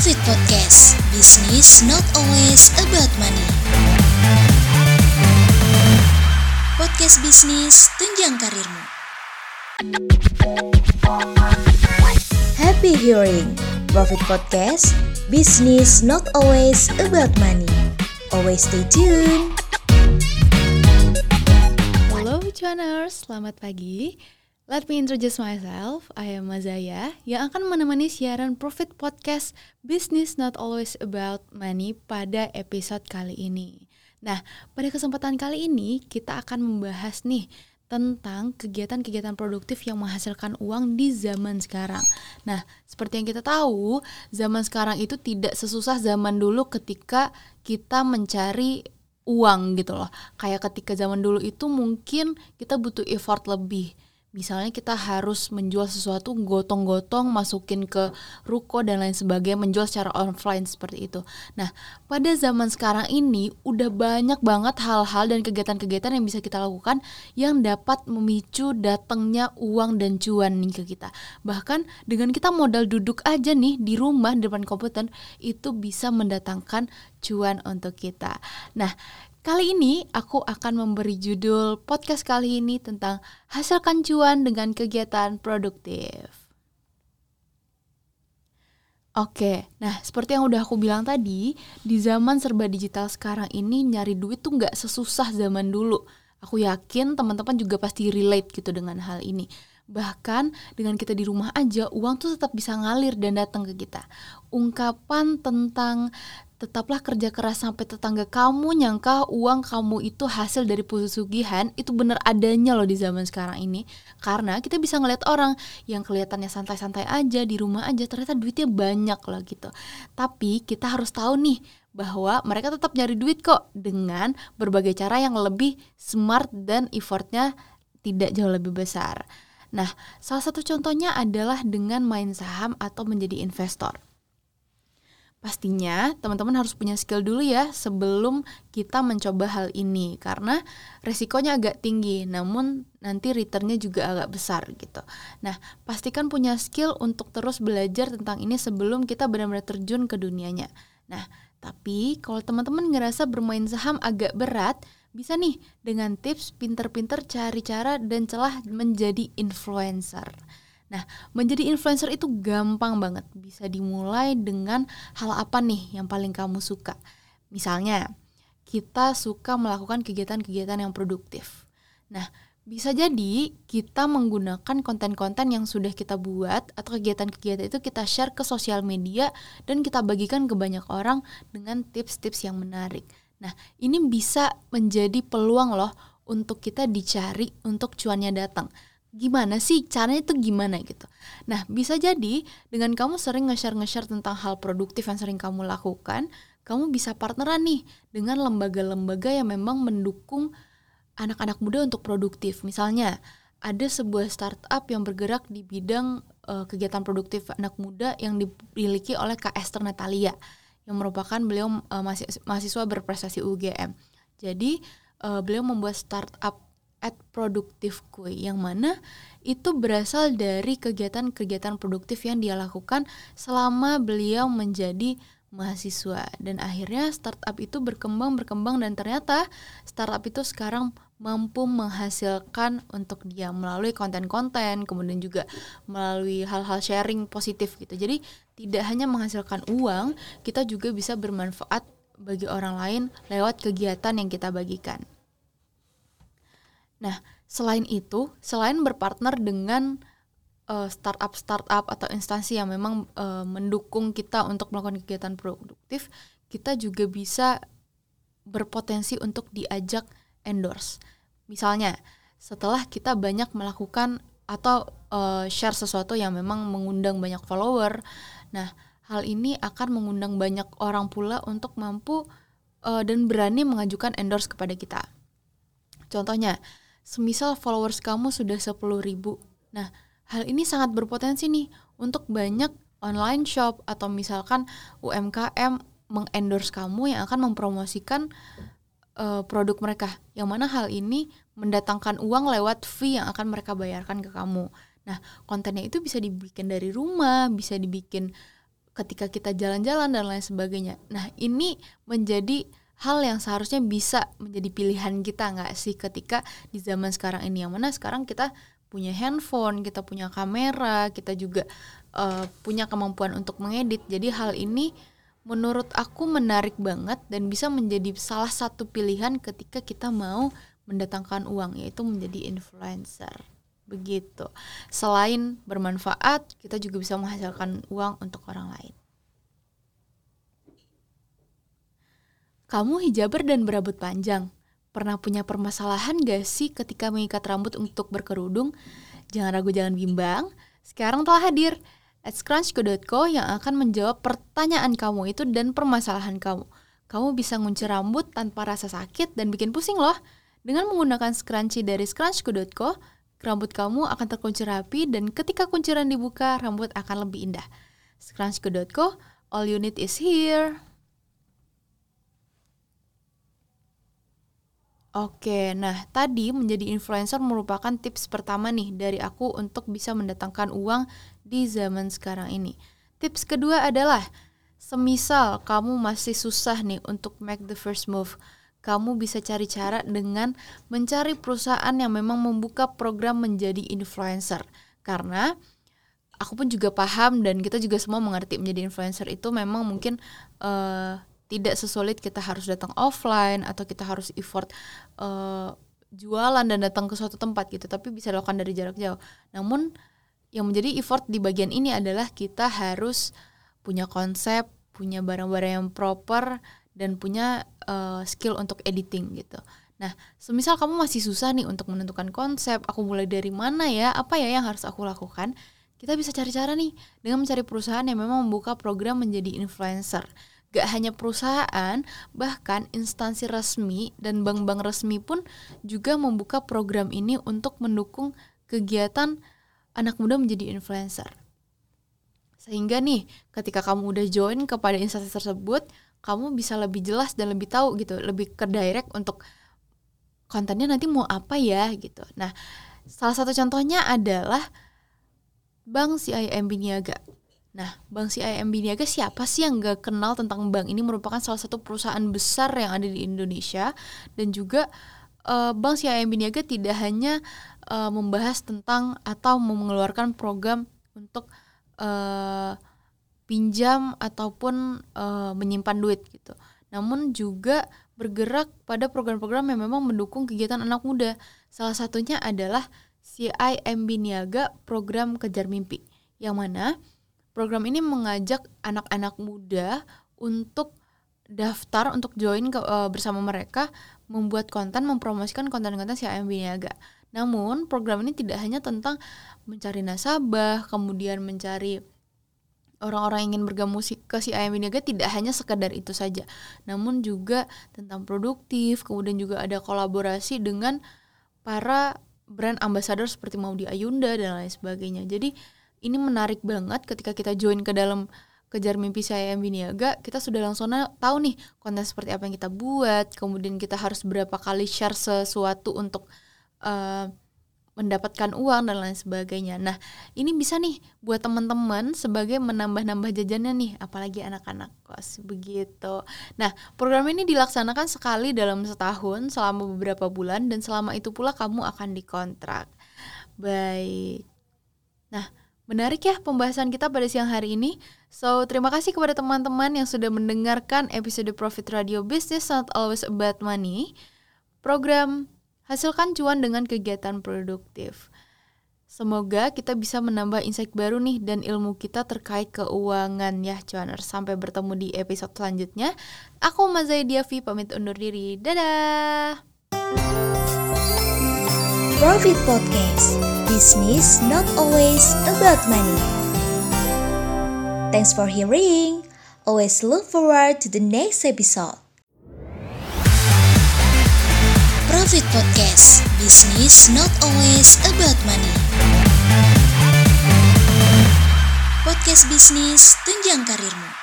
Profit Podcast. Business not always about money. Podcast bisnis tunjang karirmu. Happy hearing. Profit Podcast. Business not always about money. Always stay tuned. Halo Cuaners, selamat pagi Let me introduce myself. I am Mazaya yang akan menemani siaran Profit Podcast Business Not Always About Money pada episode kali ini. Nah, pada kesempatan kali ini kita akan membahas nih tentang kegiatan-kegiatan produktif yang menghasilkan uang di zaman sekarang. Nah, seperti yang kita tahu, zaman sekarang itu tidak sesusah zaman dulu ketika kita mencari uang gitu loh. Kayak ketika zaman dulu itu mungkin kita butuh effort lebih misalnya kita harus menjual sesuatu gotong-gotong masukin ke ruko dan lain sebagainya menjual secara offline seperti itu. Nah, pada zaman sekarang ini udah banyak banget hal-hal dan kegiatan-kegiatan yang bisa kita lakukan yang dapat memicu datangnya uang dan cuan nih ke kita. Bahkan dengan kita modal duduk aja nih di rumah depan komputer itu bisa mendatangkan cuan untuk kita. Nah, Kali ini aku akan memberi judul podcast kali ini tentang hasilkan cuan dengan kegiatan produktif. Oke, nah seperti yang udah aku bilang tadi, di zaman serba digital sekarang ini nyari duit tuh nggak sesusah zaman dulu. Aku yakin teman-teman juga pasti relate gitu dengan hal ini. Bahkan dengan kita di rumah aja, uang tuh tetap bisa ngalir dan datang ke kita. Ungkapan tentang tetaplah kerja keras sampai tetangga kamu nyangka uang kamu itu hasil dari pesugihan itu bener adanya loh di zaman sekarang ini karena kita bisa ngeliat orang yang kelihatannya santai-santai aja di rumah aja ternyata duitnya banyak loh gitu tapi kita harus tahu nih bahwa mereka tetap nyari duit kok dengan berbagai cara yang lebih smart dan effortnya tidak jauh lebih besar. Nah, salah satu contohnya adalah dengan main saham atau menjadi investor. Pastinya teman-teman harus punya skill dulu ya sebelum kita mencoba hal ini karena resikonya agak tinggi namun nanti returnnya juga agak besar gitu. Nah pastikan punya skill untuk terus belajar tentang ini sebelum kita benar-benar terjun ke dunianya. Nah tapi kalau teman-teman ngerasa bermain saham agak berat bisa nih dengan tips pinter-pinter cari cara dan celah menjadi influencer. Nah, menjadi influencer itu gampang banget. Bisa dimulai dengan hal apa nih yang paling kamu suka. Misalnya, kita suka melakukan kegiatan-kegiatan yang produktif. Nah, bisa jadi kita menggunakan konten-konten yang sudah kita buat atau kegiatan-kegiatan itu kita share ke sosial media dan kita bagikan ke banyak orang dengan tips-tips yang menarik. Nah, ini bisa menjadi peluang loh untuk kita dicari untuk cuannya datang gimana sih caranya itu gimana gitu. Nah bisa jadi dengan kamu sering nge-share nge-share tentang hal produktif yang sering kamu lakukan, kamu bisa partneran nih dengan lembaga-lembaga yang memang mendukung anak-anak muda untuk produktif. Misalnya ada sebuah startup yang bergerak di bidang uh, kegiatan produktif anak muda yang dimiliki oleh Kak Esther Natalia yang merupakan beliau uh, mahasiswa berprestasi UGM. Jadi uh, beliau membuat startup at produktif kue yang mana itu berasal dari kegiatan-kegiatan produktif yang dia lakukan selama beliau menjadi mahasiswa dan akhirnya startup itu berkembang berkembang dan ternyata startup itu sekarang mampu menghasilkan untuk dia melalui konten-konten kemudian juga melalui hal-hal sharing positif gitu jadi tidak hanya menghasilkan uang kita juga bisa bermanfaat bagi orang lain lewat kegiatan yang kita bagikan. Nah, selain itu, selain berpartner dengan uh, startup-startup atau instansi yang memang uh, mendukung kita untuk melakukan kegiatan produktif, kita juga bisa berpotensi untuk diajak endorse. Misalnya, setelah kita banyak melakukan atau uh, share sesuatu yang memang mengundang banyak follower, nah hal ini akan mengundang banyak orang pula untuk mampu uh, dan berani mengajukan endorse kepada kita. Contohnya, semisal followers kamu sudah 10 ribu. Nah, hal ini sangat berpotensi nih untuk banyak online shop atau misalkan UMKM mengendorse kamu yang akan mempromosikan uh, produk mereka. Yang mana hal ini mendatangkan uang lewat fee yang akan mereka bayarkan ke kamu. Nah, kontennya itu bisa dibikin dari rumah, bisa dibikin ketika kita jalan-jalan dan lain sebagainya. Nah, ini menjadi hal yang seharusnya bisa menjadi pilihan kita nggak sih ketika di zaman sekarang ini yang mana sekarang kita punya handphone, kita punya kamera, kita juga uh, punya kemampuan untuk mengedit. Jadi hal ini menurut aku menarik banget dan bisa menjadi salah satu pilihan ketika kita mau mendatangkan uang yaitu menjadi influencer. Begitu. Selain bermanfaat, kita juga bisa menghasilkan uang untuk orang lain. Kamu hijaber dan berambut panjang. Pernah punya permasalahan gak sih ketika mengikat rambut untuk berkerudung? Jangan ragu, jangan bimbang. Sekarang telah hadir at scrunchco.co yang akan menjawab pertanyaan kamu itu dan permasalahan kamu. Kamu bisa ngunci rambut tanpa rasa sakit dan bikin pusing loh. Dengan menggunakan scrunchie dari scrunchco.co, rambut kamu akan terkunci rapi dan ketika kunciran dibuka, rambut akan lebih indah. Scrunchco.co, all you need is here. Oke, nah tadi menjadi influencer merupakan tips pertama nih dari aku untuk bisa mendatangkan uang di zaman sekarang ini. Tips kedua adalah semisal kamu masih susah nih untuk make the first move, kamu bisa cari cara dengan mencari perusahaan yang memang membuka program menjadi influencer. Karena aku pun juga paham dan kita juga semua mengerti menjadi influencer itu memang mungkin uh, tidak sesulit kita harus datang offline atau kita harus effort uh, jualan dan datang ke suatu tempat gitu, tapi bisa dilakukan dari jarak jauh. Namun yang menjadi effort di bagian ini adalah kita harus punya konsep, punya barang-barang yang proper dan punya uh, skill untuk editing gitu. Nah, semisal kamu masih susah nih untuk menentukan konsep, aku mulai dari mana ya, apa ya yang harus aku lakukan? Kita bisa cari cara nih dengan mencari perusahaan yang memang membuka program menjadi influencer. Gak hanya perusahaan, bahkan instansi resmi dan bank-bank resmi pun juga membuka program ini untuk mendukung kegiatan anak muda menjadi influencer. Sehingga nih, ketika kamu udah join kepada instansi tersebut, kamu bisa lebih jelas dan lebih tahu gitu, lebih ke direct untuk kontennya nanti mau apa ya gitu. Nah, salah satu contohnya adalah Bank CIMB Niaga. Nah, Bank CIMB Niaga siapa sih yang gak kenal tentang bank ini merupakan salah satu perusahaan besar yang ada di Indonesia dan juga uh, Bank CIMB Niaga tidak hanya uh, membahas tentang atau mengeluarkan program untuk uh, pinjam ataupun uh, menyimpan duit gitu. Namun juga bergerak pada program-program yang memang mendukung kegiatan anak muda. Salah satunya adalah CIMB Niaga Program Kejar Mimpi. Yang mana program ini mengajak anak-anak muda untuk daftar untuk join ke, uh, bersama mereka membuat konten mempromosikan konten-konten CIMB Niaga. Namun program ini tidak hanya tentang mencari nasabah, kemudian mencari orang-orang ingin bergabung ke si ayam niaga tidak hanya sekedar itu saja, namun juga tentang produktif, kemudian juga ada kolaborasi dengan para brand ambassador seperti Maudi Ayunda dan lain sebagainya. Jadi ini menarik banget ketika kita join ke dalam kejar mimpi saya yang Biniaga, kita sudah langsung tahu nih konten seperti apa yang kita buat, kemudian kita harus berapa kali share sesuatu untuk uh, mendapatkan uang dan lain sebagainya. Nah, ini bisa nih buat teman-teman sebagai menambah-nambah jajannya nih, apalagi anak-anak kos begitu. Nah, program ini dilaksanakan sekali dalam setahun selama beberapa bulan dan selama itu pula kamu akan dikontrak. Baik. Nah, menarik ya pembahasan kita pada siang hari ini. So, terima kasih kepada teman-teman yang sudah mendengarkan episode Profit Radio Business Not Always About Money. Program Hasilkan cuan dengan kegiatan produktif. Semoga kita bisa menambah insight baru nih dan ilmu kita terkait keuangan ya cuaner. Sampai bertemu di episode selanjutnya. Aku Mazai Diavi pamit undur diri. Dadah! Profit Podcast. Business not always about money. Thanks for hearing. Always look forward to the next episode. Profit Podcast. Business not always about money. Podcast bisnis tunjang karirmu.